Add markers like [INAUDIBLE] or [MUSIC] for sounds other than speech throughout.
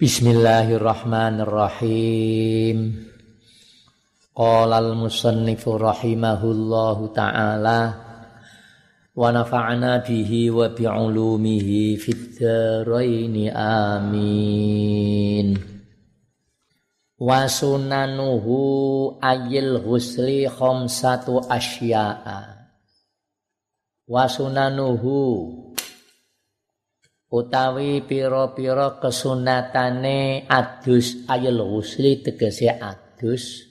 Bismillahirrahmanirrahim. Qala al-musannifu rahimahullahu ta'ala wa nafa'na bihi wa bi'ulumihi fid amin. Wa sunanuhu ayil husli khamsatu asya'a. Wa sunanuhu utawi pira-pira kesunatane adus ayil husli tegese adus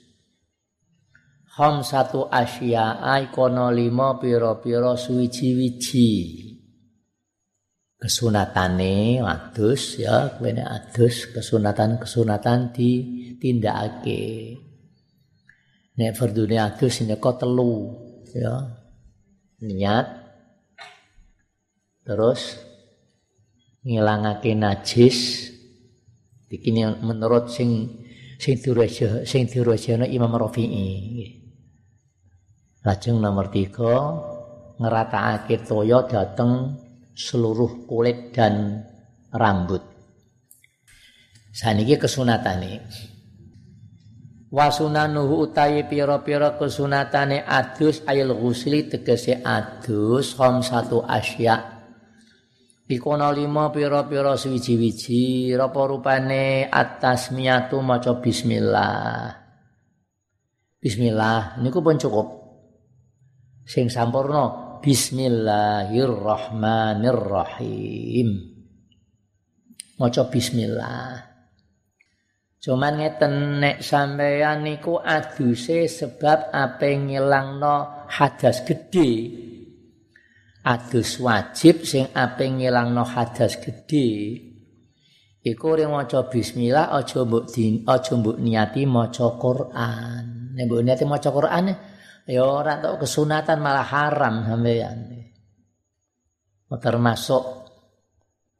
Hom satu asya kono lima pira-pira suwiji-wiji. Kesunatane adus ya kene adus kesunatan-kesunatan ditindakake. Nek fardune adus kok telu ya. Niat. Terus ngilangake najis. Iki menurut sing sing diraja sing dirajana Imam Rafi'i. Lajeng nomor tiga ngeratakake toya dateng seluruh kulit dan rambut. Saniki kesunatane. Wasunanuhu utawi pira-pira kesunatane adus ayil ghusli tegese adus khom satu asya Ikono lima pira-pira suwiji-wiji rapa rupane atas miyatu maca bismillah. Bismillah niku pun cukup. Sing sampurna Bismillahirrahmanirrahim. Maca bismillah. Cuman ngeten nek sampeyan niku aduse sebab ape ngilangno hadas gedhe. Adus wajib sing ape ngilangno hadas gedhe. Iku ring maca bismillah aja mbok di aja mbok niati maca Quran. Nek mbok niati maca Quran ya ora tok kesunatan malah haram sampeyan. Termasuk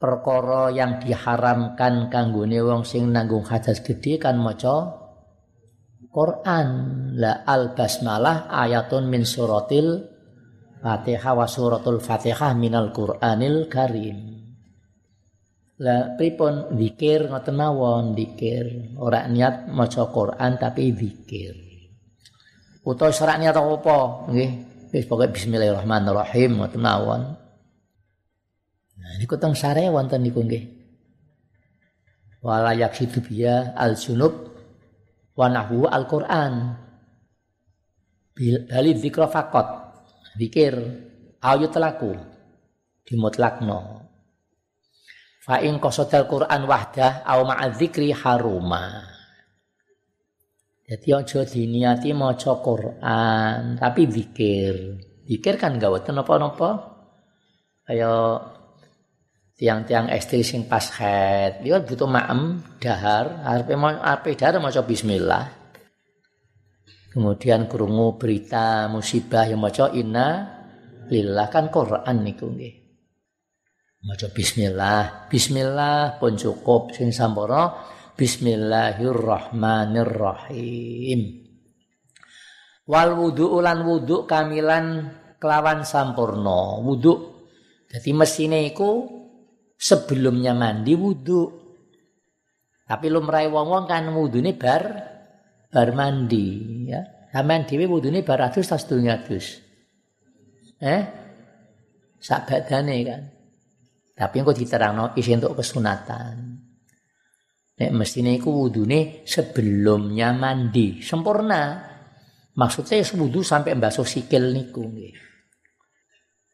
perkara yang diharamkan kanggone wong sing nanggung hadas gedhe kan maca Quran. La al basmalah ayatun min suratil Fatihah wa suratul Fatihah minal Qur'anil Karim. Lah pripun zikir ngoten mawon zikir, ora niat maca Quran tapi zikir. Utawa ora niat apa, nggih. Wis pokoke bismillahirrahmanirrahim ngoten mawon. Nah niku teng sare wonten niku nggih. Wala yaksidu biya al-junub wa nahwu al-Qur'an. Bil dzikra faqat Zikir ayat telaku dimutlakno. Fa in qasadal Quran wahdah au ma'a dzikri haruma. Jadi aja diniati maca Quran, tapi zikir. Zikir kan gak wonten napa-napa. Kaya tiang-tiang ekstri sing pas head, dia butuh ma'am dahar, arepe arepe dahar maca bismillah. Kemudian krungu berita musibah yang maca inna lillah kan Quran niku nggih. Maca bismillah, bismillah pun cukup sing sampurna bismillahirrahmanirrahim. Wal wudu ulan wudu kamilan kelawan sampurna. Wudu jadi mesine iku sebelumnya mandi wudu. Tapi lumrahe wong-wong kan wudune bar bar mandi ya. Sampeyan dhewe wudune bar adus tas dunya adus. Eh? Sak badane kan. Tapi engko diterangno isi untuk kesunatan. Nek mestine iku wudune sebelumnya mandi, sempurna. Maksudnya wudu sampai mbasuh sikil niku nggih.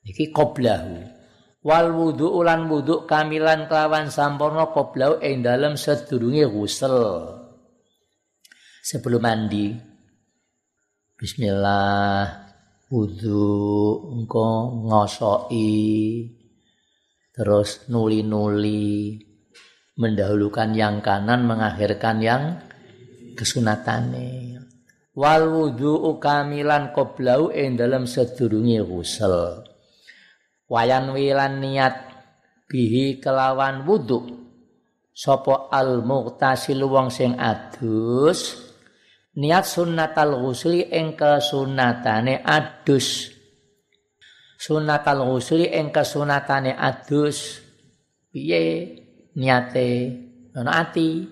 Iki qoblahu. Wal wudu ulan wudu kamilan kelawan sampurna qoblahu ing dalem sedurunge ghusl. Sebelum mandi. Bismillah. Wudu engko ngosoki. Terus nuli-nuli. Mendahulukan yang kanan mengakhirkan yang kesunatane. Wal wudu kamilan qoblau ing dalam sedurunge ghusl wayan wilan niat bihi kelawan wudu. Sapa al muqtasil wong sing adus niat sunnatal ghusli ing kesunatane adus sunnatal ghusli ing kesunatane adus piye niate ana ati.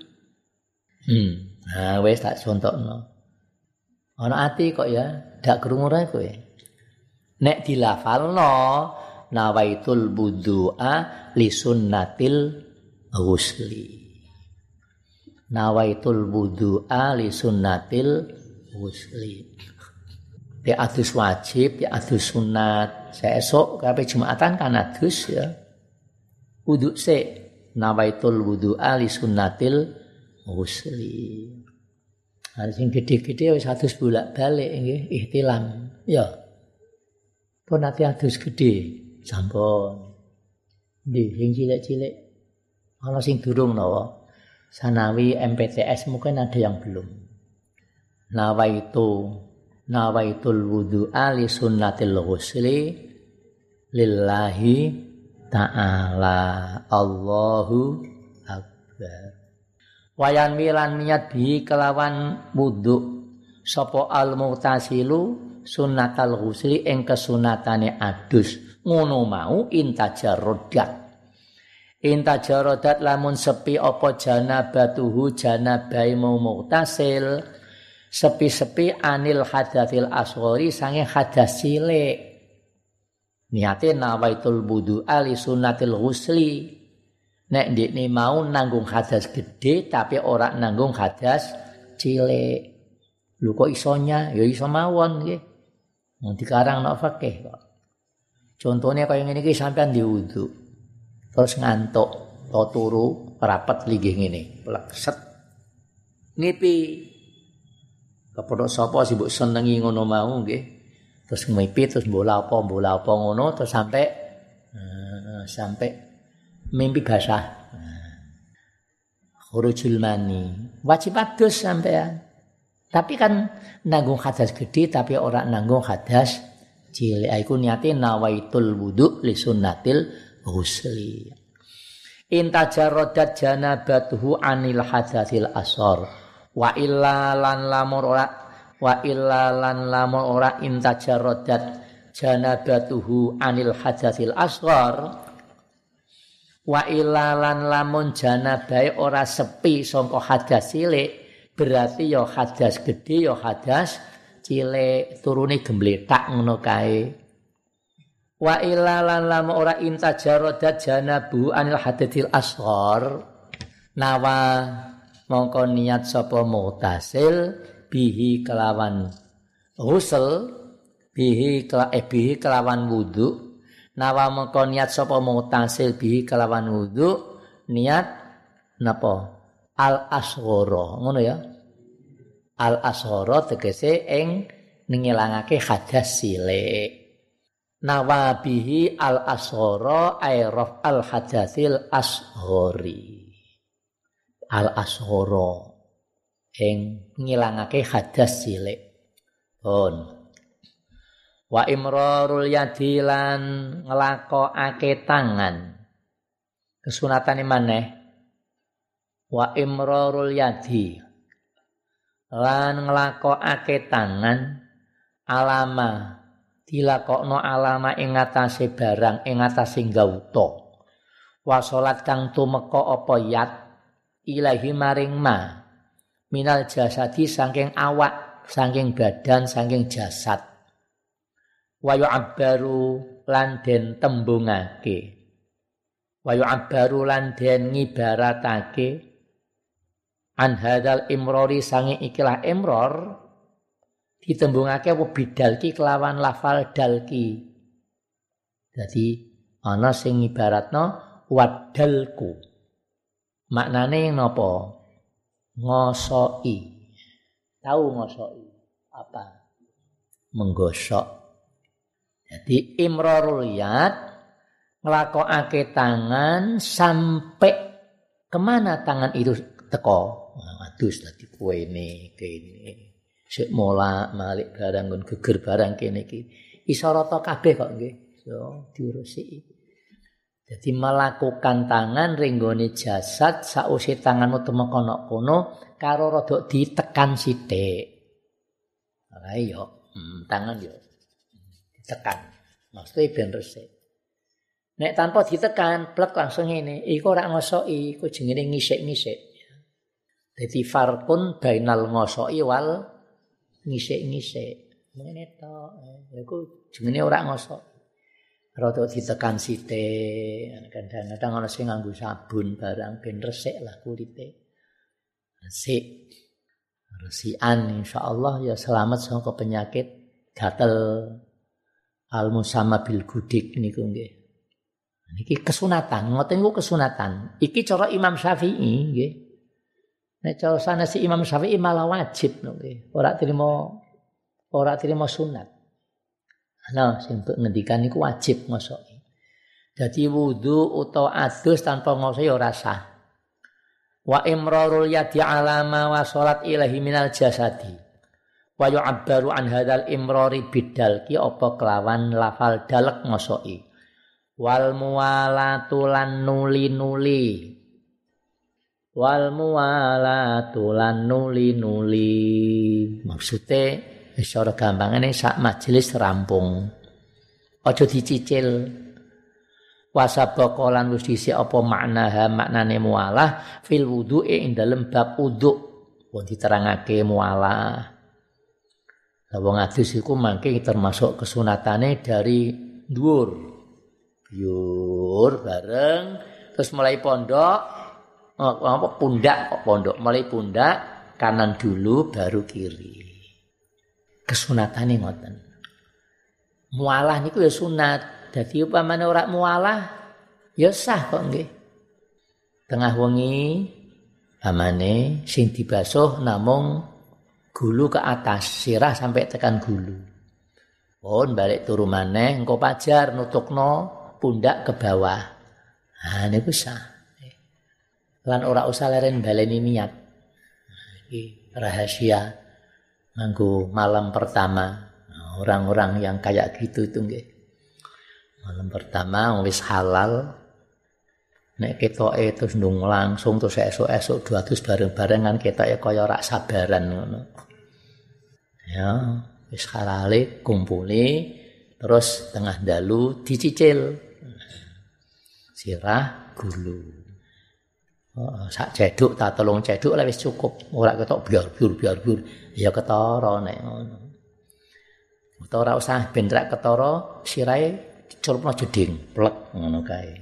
Hmm. Nah, wis tak contokno. Ana ati kok ya, dak krungu ra kowe. Nek dilafalno nawaitul budu'a li sunnatil ghusli. Nawaitul budu'a li sunnatil ghusli. Di adus wajib, di adus sunat. Saya esok kabeh Jumatan kan adus ya. Wudu se nawaitul wudu'a li sunnatil ghusli. Ada sing gede-gede wis adus bolak-balik nggih ihtilam. Ya. Pun nanti adus gede sampun. Di sing cilik-cilik ana sing durung nawa. Sanawi MPTS mungkin ada yang belum. Nawaitu nawaitul wudu'a li sunnatil ghusli lillahi ta'ala. Allahu akbar. Wayan milan niat bi kelawan wudhu sapa al mutasilu sunnatal ghusli ing kesunatane adus. Ngono mau intajarodat intajarodat lamun sepi apa janabatuhu janabai mau mutasil sepi-sepi anil hadatsil asghari sange hadas cilik niate nawaitul wudu ali sunnatil ghusli Nek ndekne mau nanggung hadas gede tapi ora nanggung hadas cilik. Lho kok isonya? Ya iso mawon nggih. Wong dikarang nek fikih kok. Contohnya kaya ngene iki sampean diwudu. Terus ngantuk, to turu rapat linggih ngene, plekset. Ngipi. Kepodok sapa sih mbok senengi ngono mau nggih. Terus ngipi terus bola apa bola apa ngono terus sampai uh, sampai mimpi basah. Khurujul mani. Wajib adus sampean. Tapi kan nanggung hadas gede tapi orang nanggung hadas cilik. Iku niate nawaitul wudu li sunnatil ghusli. Intajarodat janabatuhu anil hadasil asor. Wa illa lan lamur ora wa illa lan lamur ora intajarodat janabatuhu anil hadasil asor wa ilalan lamun janabai ora sepi sangka hadas cilik berarti ya hadas gede ya hadas cilik turune gembletak ngono kae wa ilalan lamun ora intajarodat janabu anil hadatil asghar. Nawa mongko niat sapa mutasil bihi kelawan husel bihi kelawan wudu. Nawa mengko niat sapa mutasil bihi kelawan wudu niat napa? Al asghara. Ngono ya. Al asghara tegese ing ningilangake hadas cilik nawa bihi al asghara ay al hadasil asghari al asghara ing ngilangake hadas cilik. Pun. Wa imrarul yadi lan nglakokake tangan. Kesunatane maneh. Wa imrarul yadi lan nglakokake tangan. Alama dilakokno alama ing ngatasé barang ing ngatasé gauta. Wa salat kang tumeka apa yat? Ilahi maring ma. Minal jasadi saking awak saking badan saking jasad. Wayu abbaru lan den tembungake. Wayu abbaru lan den ngibaratake. An hadzal imrori sange ikilah imror ditembungake apa bidalki kelawan lafal dalki. Jadi ana sing ibaratno wadalku maknane napa ngosoki tahu ngosoki apa? Menggosok. Jadi imrarul yad nglakokake tangan sampai ke mana tangan itu teko. Nah, adus dadi kuwene kene. Sik mola malik barang nggon geger barang kene iki. Isarata kabeh kok nggih. Yo diurusi. Jadi melakukan tangan ringgone jasad sausi tanganmu temekono kono karo rodok ditekan sithik. Ayo, hmm, tangan yo tekan. Maksudnya ben resik. Nek tanpa ditekan, plek langsung ini. Iku ora ngosoki, iku jenenge ngisik-ngisik. Dadi farkun bainal ngosoki wal ngisik-ngisik. Ngene to, iku jenenge ora ngosok. Rada ditekan sithik, kadang-kadang ana sing nganggo sabun barang ben resik lah kulite. Resik. Resikan insyaallah ya selamat saka penyakit gatel al musamma bil gudik niku nggih. Niki kesunatan, ngoten niku kesunatan. Iki cara Imam Syafi'i nggih. Nek cara sana si Imam Syafi'i malah wajib nggih. Ora trimo ora trimo sunat. Nah, sing ngendikan niku wajib ngosoki. Jadi wudu utawa adus tanpa ngosoki ora sah. Wa imrarul yadi alama wa salat ilahi minal jasadi. Wa yu'abbaru an hadzal imrari bidal ki apa kelawan lafal dalek ngosoki wal muwalatu nuli-nuli wal muwalatu lan nuli-nuli. Maksude secara gampangane sak majelis rampung. Aja dicicil. Wasabaka lan wis dhisik apa maknaha maknane mualah fil wudu'i ing dalem bab wudu wong diterangake mualah. Wong adus iku mangke termasuk kesunatane dari dhuwur. Yur bareng terus mulai pondok apa pundak pondok? Mulai pundak kanan dulu baru kiri. Kesunatan ngoten. Mualah niku ya sunat. Dadi upamane ora mualah ya sah kok nggih. Tengah wengi amane sing dibasuh namung gulu ke atas sirah sampai tekan gulu. Pun balik turu maneh engko pajar nutukno pundak ke bawah. Nah, ini bisa. Lan ora usah leren baleni niat. Ini rahasia nganggo malam pertama. Orang-orang yang kayak gitu itu nggih. Malam pertama wis halal. Nek ketoke terus ndung langsung terus esuk-esuk dua terus bareng-barengan ketoke kaya ora sabaran ngono. Ya, wis halale kumpuli terus tengah dalu dicicil sirah gulu. Sak ceduk ta telung ceduk wis cukup. Ora ketok biar-biur biar-biur. Ya ketara nek ngono. Utawa ora usah ben rek ketara sirahe diculupno jeding, plek ngono kae.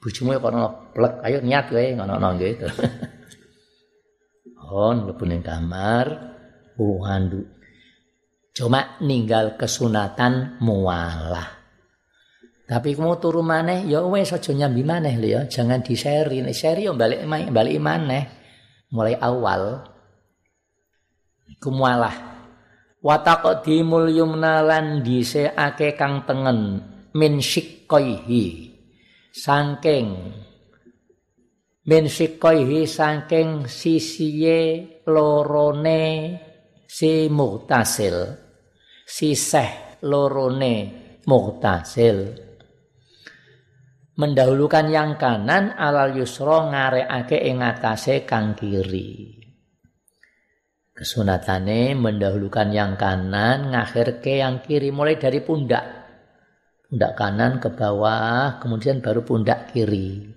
Bojomu kok ono plek, ayo niat kowe ngono gitu. [LAUGHS] Oh, mlebu ning kamar, uh Cuma ninggal kesunatan mualah. Tapi kamu turu maneh ya wes aja nyambi maneh lho ya, jangan di-share. Nek share yo balik balik maneh. Mulai awal. Iku mualah. Wa taqdimul yumna lan dhisikake kang tengen min shiqqaihi. Saking min shiqqaihi saking sisiye lorone si mutasil. Siseh lorone mutasil. Mendahulukan yang kanan alal yusro ngareake ing atase kang kiri. Kesunatane mendahulukan yang kanan ngakhirke yang kiri mulai dari pundak. Pundak kanan ke bawah, kemudian baru pundak kiri.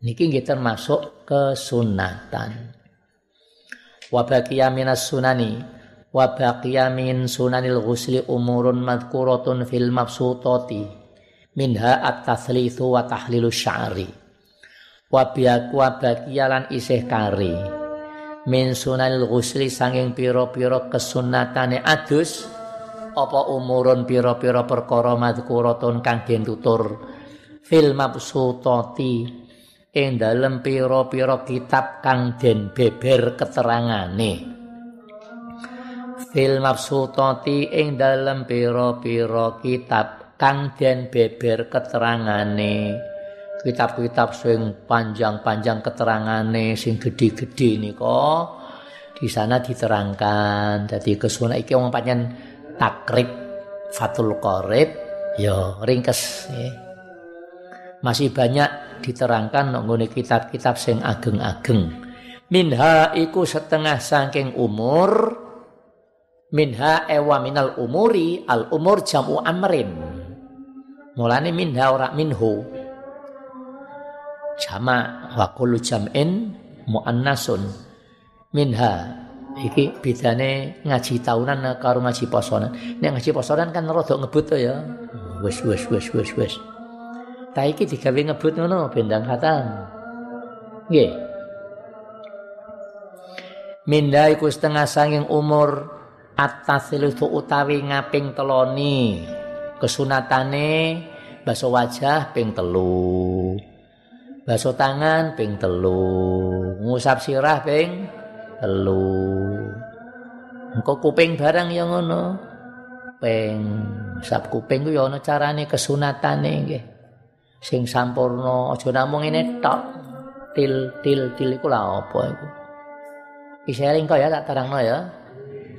Niki nggih termasuk kesunatan. Wa baqiya minas sunani wa baqiya min sunanil ghusli umurun madhkuratun fil mabsutati minha at-tathlithu wa tahlilu sya'ri. Wa biaku bagialan isih kari. Min sunanil ghusli sanging pira-pira kesunatane adus apa umurun pira-pira perkara madhkuratun kang den tutur. Fil mabsutati ing dalem pira-pira kitab kang den beber keterangane. Fil mabsutati ing dalem pira-pira kitab kang den beber keterangane. Kitab-kitab sing panjang-panjang keterangane sing gede-gede nika di sana diterangkan. Jadi kesuna iki wong panjen takrib fatul qorib ya ringkes ya. masih banyak diterangkan nggone kitab-kitab sing ageng-ageng. Minha iku setengah saking umur minha ewa minal umuri al umur jamu amrin Mulane minha ora minhu. Jama wa kullu jam'in muannasun minha iki bedane ngaji tahunan karo ngaji posonan. Nek ngaji posonan kan rada ngebut ya. Wis wis wis wis wis. Ta iki digawe ngebut ngono bendang khatam. Nggih. Minda iku setengah sanging umur atasilu utawi ngaping teloni kesunatane baso wajah ping telu. Baso tangan ping telu. Ngusap sirah ping telu. Engko kuping barang yang ngono. Ping ngusap kuping ku ya ana carane kesunatane nggih. Sing sampurna aja namung ngene tok. Til til til iku lha apa iku? Isering kok ya tak terangno ya.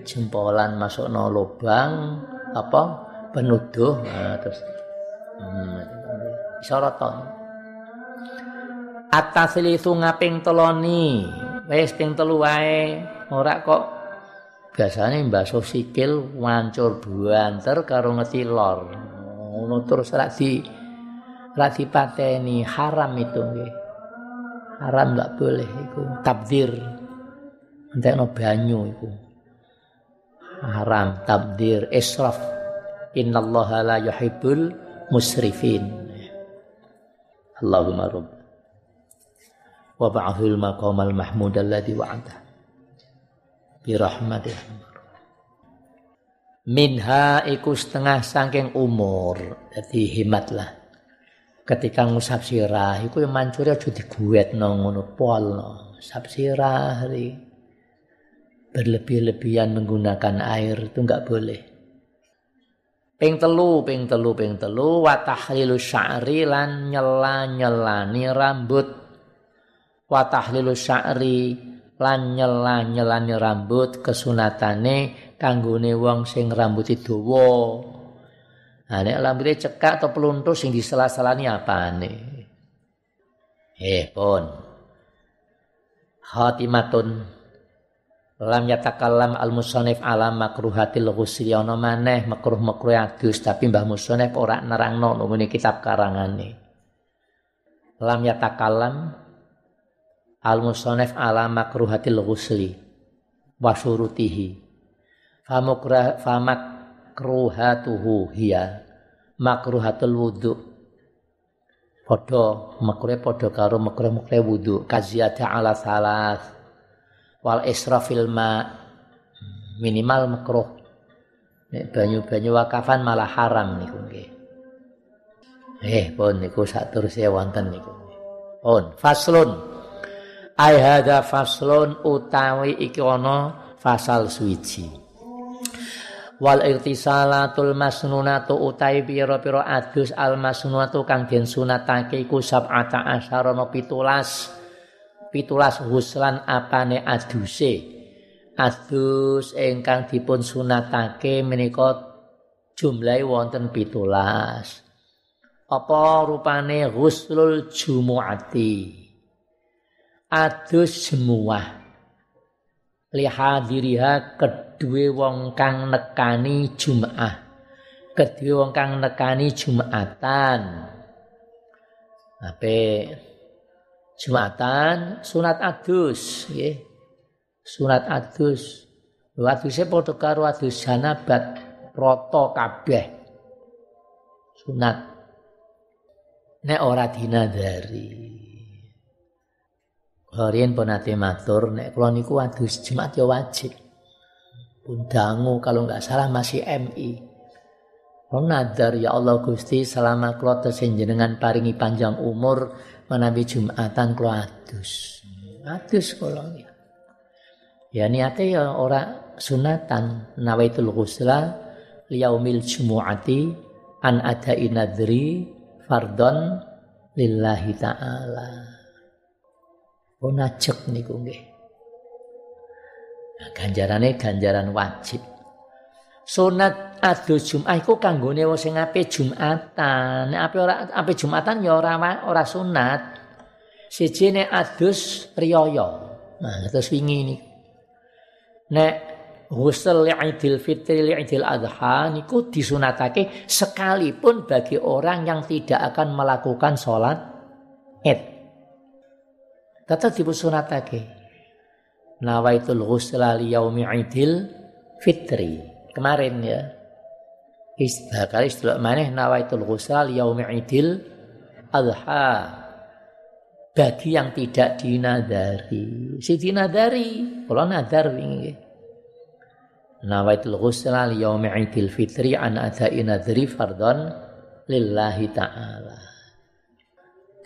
Jempolan masukno lubang apa? Penuduh. Nah, terus hmm, isyarat to. Ataslisu ngaping teloni. Wis ping telu wae. Ora kok biasane mbasuh sikil wancur buanter karo ngetilor. Ngono terus ra di ra dipateni haram itu nggih. Haram enggak boleh iku tabdir. entekno banyu iku haram tabdir israf innallaha la yuhibbul musrifin. Allahumma rabb. Wa ba'athil maqamal mahmud alladhi wa'ada. Bi rahmatih minha iku setengah saking umur. Jadi hematlah ketika ngusap sirah iku yang mancuri aja diguwetno ngono pol sap sirah berlebih-lebihan menggunakan air itu enggak boleh. Ping telu, ping telu, ping telu, wa tahlilu sya'ri lan nyela-nyelani rambut. Wa tahlilu sya'ri lan nyela-nyelani rambut kesunatane kanggone wong sing rambut dawa. Nah, nek rambutnya cekak atau peluntur sing disela-selani apane? Eh, pun. Khatimatun lam yatakallam al musannif ala makruhatil ghusli ana maneh makruh-makruh adus tapi Mbah Musannif ora nerangno ngene kitab karangane. Lam yatakallam al musannif ala makruhatil ghusli wa syurutihi. Famukrah famakruhatuhu hiya makruhatul wudu. Padha makruh padha karo makruh-makruh wudu kaziyata ala salas wal israfil ma minimal makruh. Nek banyu-banyu wakafan malah haram niku nggih. Eh pun niku saterusé wonten niku. Pun faslun. Ai hadza faslun utawi iki ana fasal suwiji. Wal irtisalatul masnunatu utai pira-pira adus al masnunatu kang den sunatake iku sab'ata asyara no pitulas pitulas huslan apane aduse. Adus ingkang dipun sunatake menika jumlahe wonten pitulas. Apa rupane ghuslul jumuati? Adus semua lihadiriha kedue wong kang nekani jumaah kedue wong kang nekani jumatan. Ape Jumatan sunat adus nggih. Sunat adus. Aduse padha karo adus janabat proto kabeh. Sunat. Nek ora dinadari. Harian pun ate matur nek kula niku adus Jumat ya wajib. Pun dangu kalau nggak salah masih MI. Kalau nadar ya Allah Gusti selama kula dengan paringi panjang umur menawi Jumatan kula adus. Adus kula ya. Ya niate ya ora sunatan nawaitul ghusla liyaumil jumu'ati an ada inadri fardon lillahi ta'ala. Oh najek niku nggih. Nah, ganjarane ganjaran wajib. Sunat adus Jumat iku kanggone wong sing ape Jumatan. Nek ape ora ape Jumatan ya ora ora sunat. Siji nek adus riyaya. Nah, terus wingi ini. Nek ghusl Idul Fitri Idul Adha niku disunatake sekalipun bagi orang yang tidak akan melakukan sholat Id. tetap dipun sunatake nawaitul ghusla li yaumi idil fitri kemarin ya. Istilah kali istilah maneh nawaitul ghusla li yaumi idil adha. Bagi yang tidak dinadari. Si dinadari kalau nadar wingi nawaitul ghusla li yaumi idil fitri an adai nadri fardon lillahi ta'ala.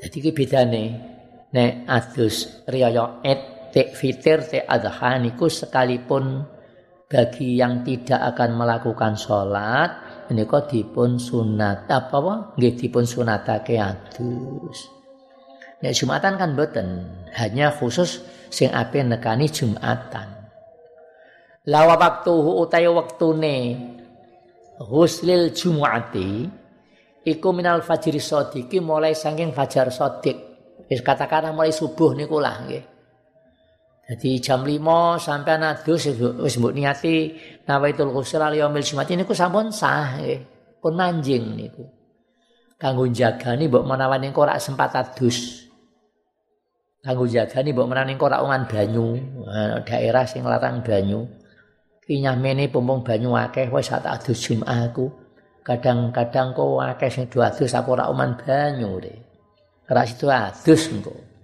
Jadi ki bedane nek adus riyaya id te fitir te adha niku sekalipun bagi yang tidak akan melakukan sholat menika dipun sunat apa apa? Nggih dipun sunatake adus. Nek jumatan kan boten hanya khusus sing ape nekani jumatan. Lawa waktu utawi wektune huslil jumuati iku minal fajri sodiki mulai saking fajar sodik katakanlah mulai subuh niku lah jadi jam 5 sampai adus wis mbok niati nawaitul ghusl al yaumil jumat niku sampun sah nggih. Pun manjing niku. Kanggo jagani mbok menawa ning ora sempat adus. Kanggo jagani mbok menawa ning ora banyu, daerah sing larang banyu. Ki nyamene pompong banyu akeh wis tak adus Jumatku. Kadang-kadang kok akeh sing do adus aku ora uman banyu. Ora situ adus engko.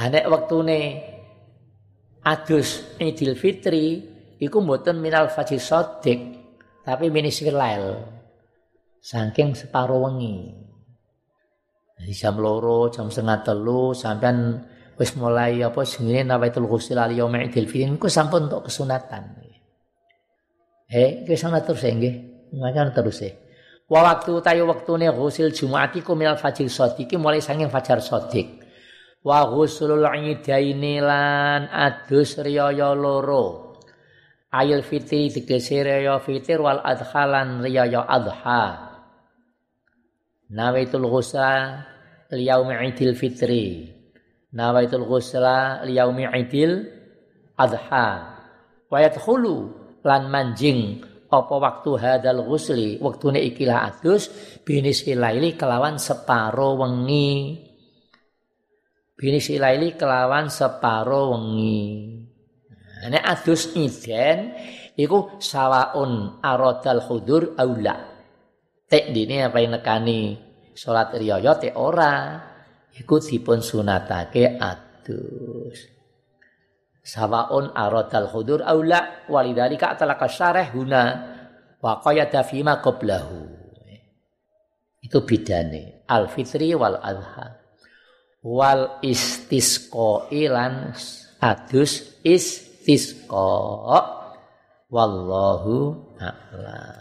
Anek wektune adus Idul Fitri iku mboten minal fajr sodik tapi minisir lail. Saking separo wengi. Jadi jam loro, jam setengah telu, sampean wis mulai apa sengine nawaitul ghusl al yaum Fitri niku sampun untuk kesunatan. Eh, iki sana terus nggih. Makan terus eh. Wa waktu tayu waktune ghusl Jumat iku minal fajr sodik mulai saking fajar sodik wa ghuslul idaini lan adus riyaya loro. Ayil fitri tegese riyaya fitir wal adhalan riyaya adha. Nawaitul ghusla liyaumi idil fitri. Nawaitul ghusla liyaumi idil adha. Wa yadkhulu lan manjing apa waktu hadal ghusli waktune ikilah adus binis laili kelawan separo wengi binis ilaili kelawan separo wengi. Nek adus iden iku sawaun aradal hudur aula. Tek dini apa yang nekani salat riyaya te ora iku dipun sunatake adus. Sawaun aradal hudur aula walidhalika atalaka syarah huna wa qayada fima. Itu bidane al fitri wal adha wal istisqa ilan adus istisqa wallahu a'lam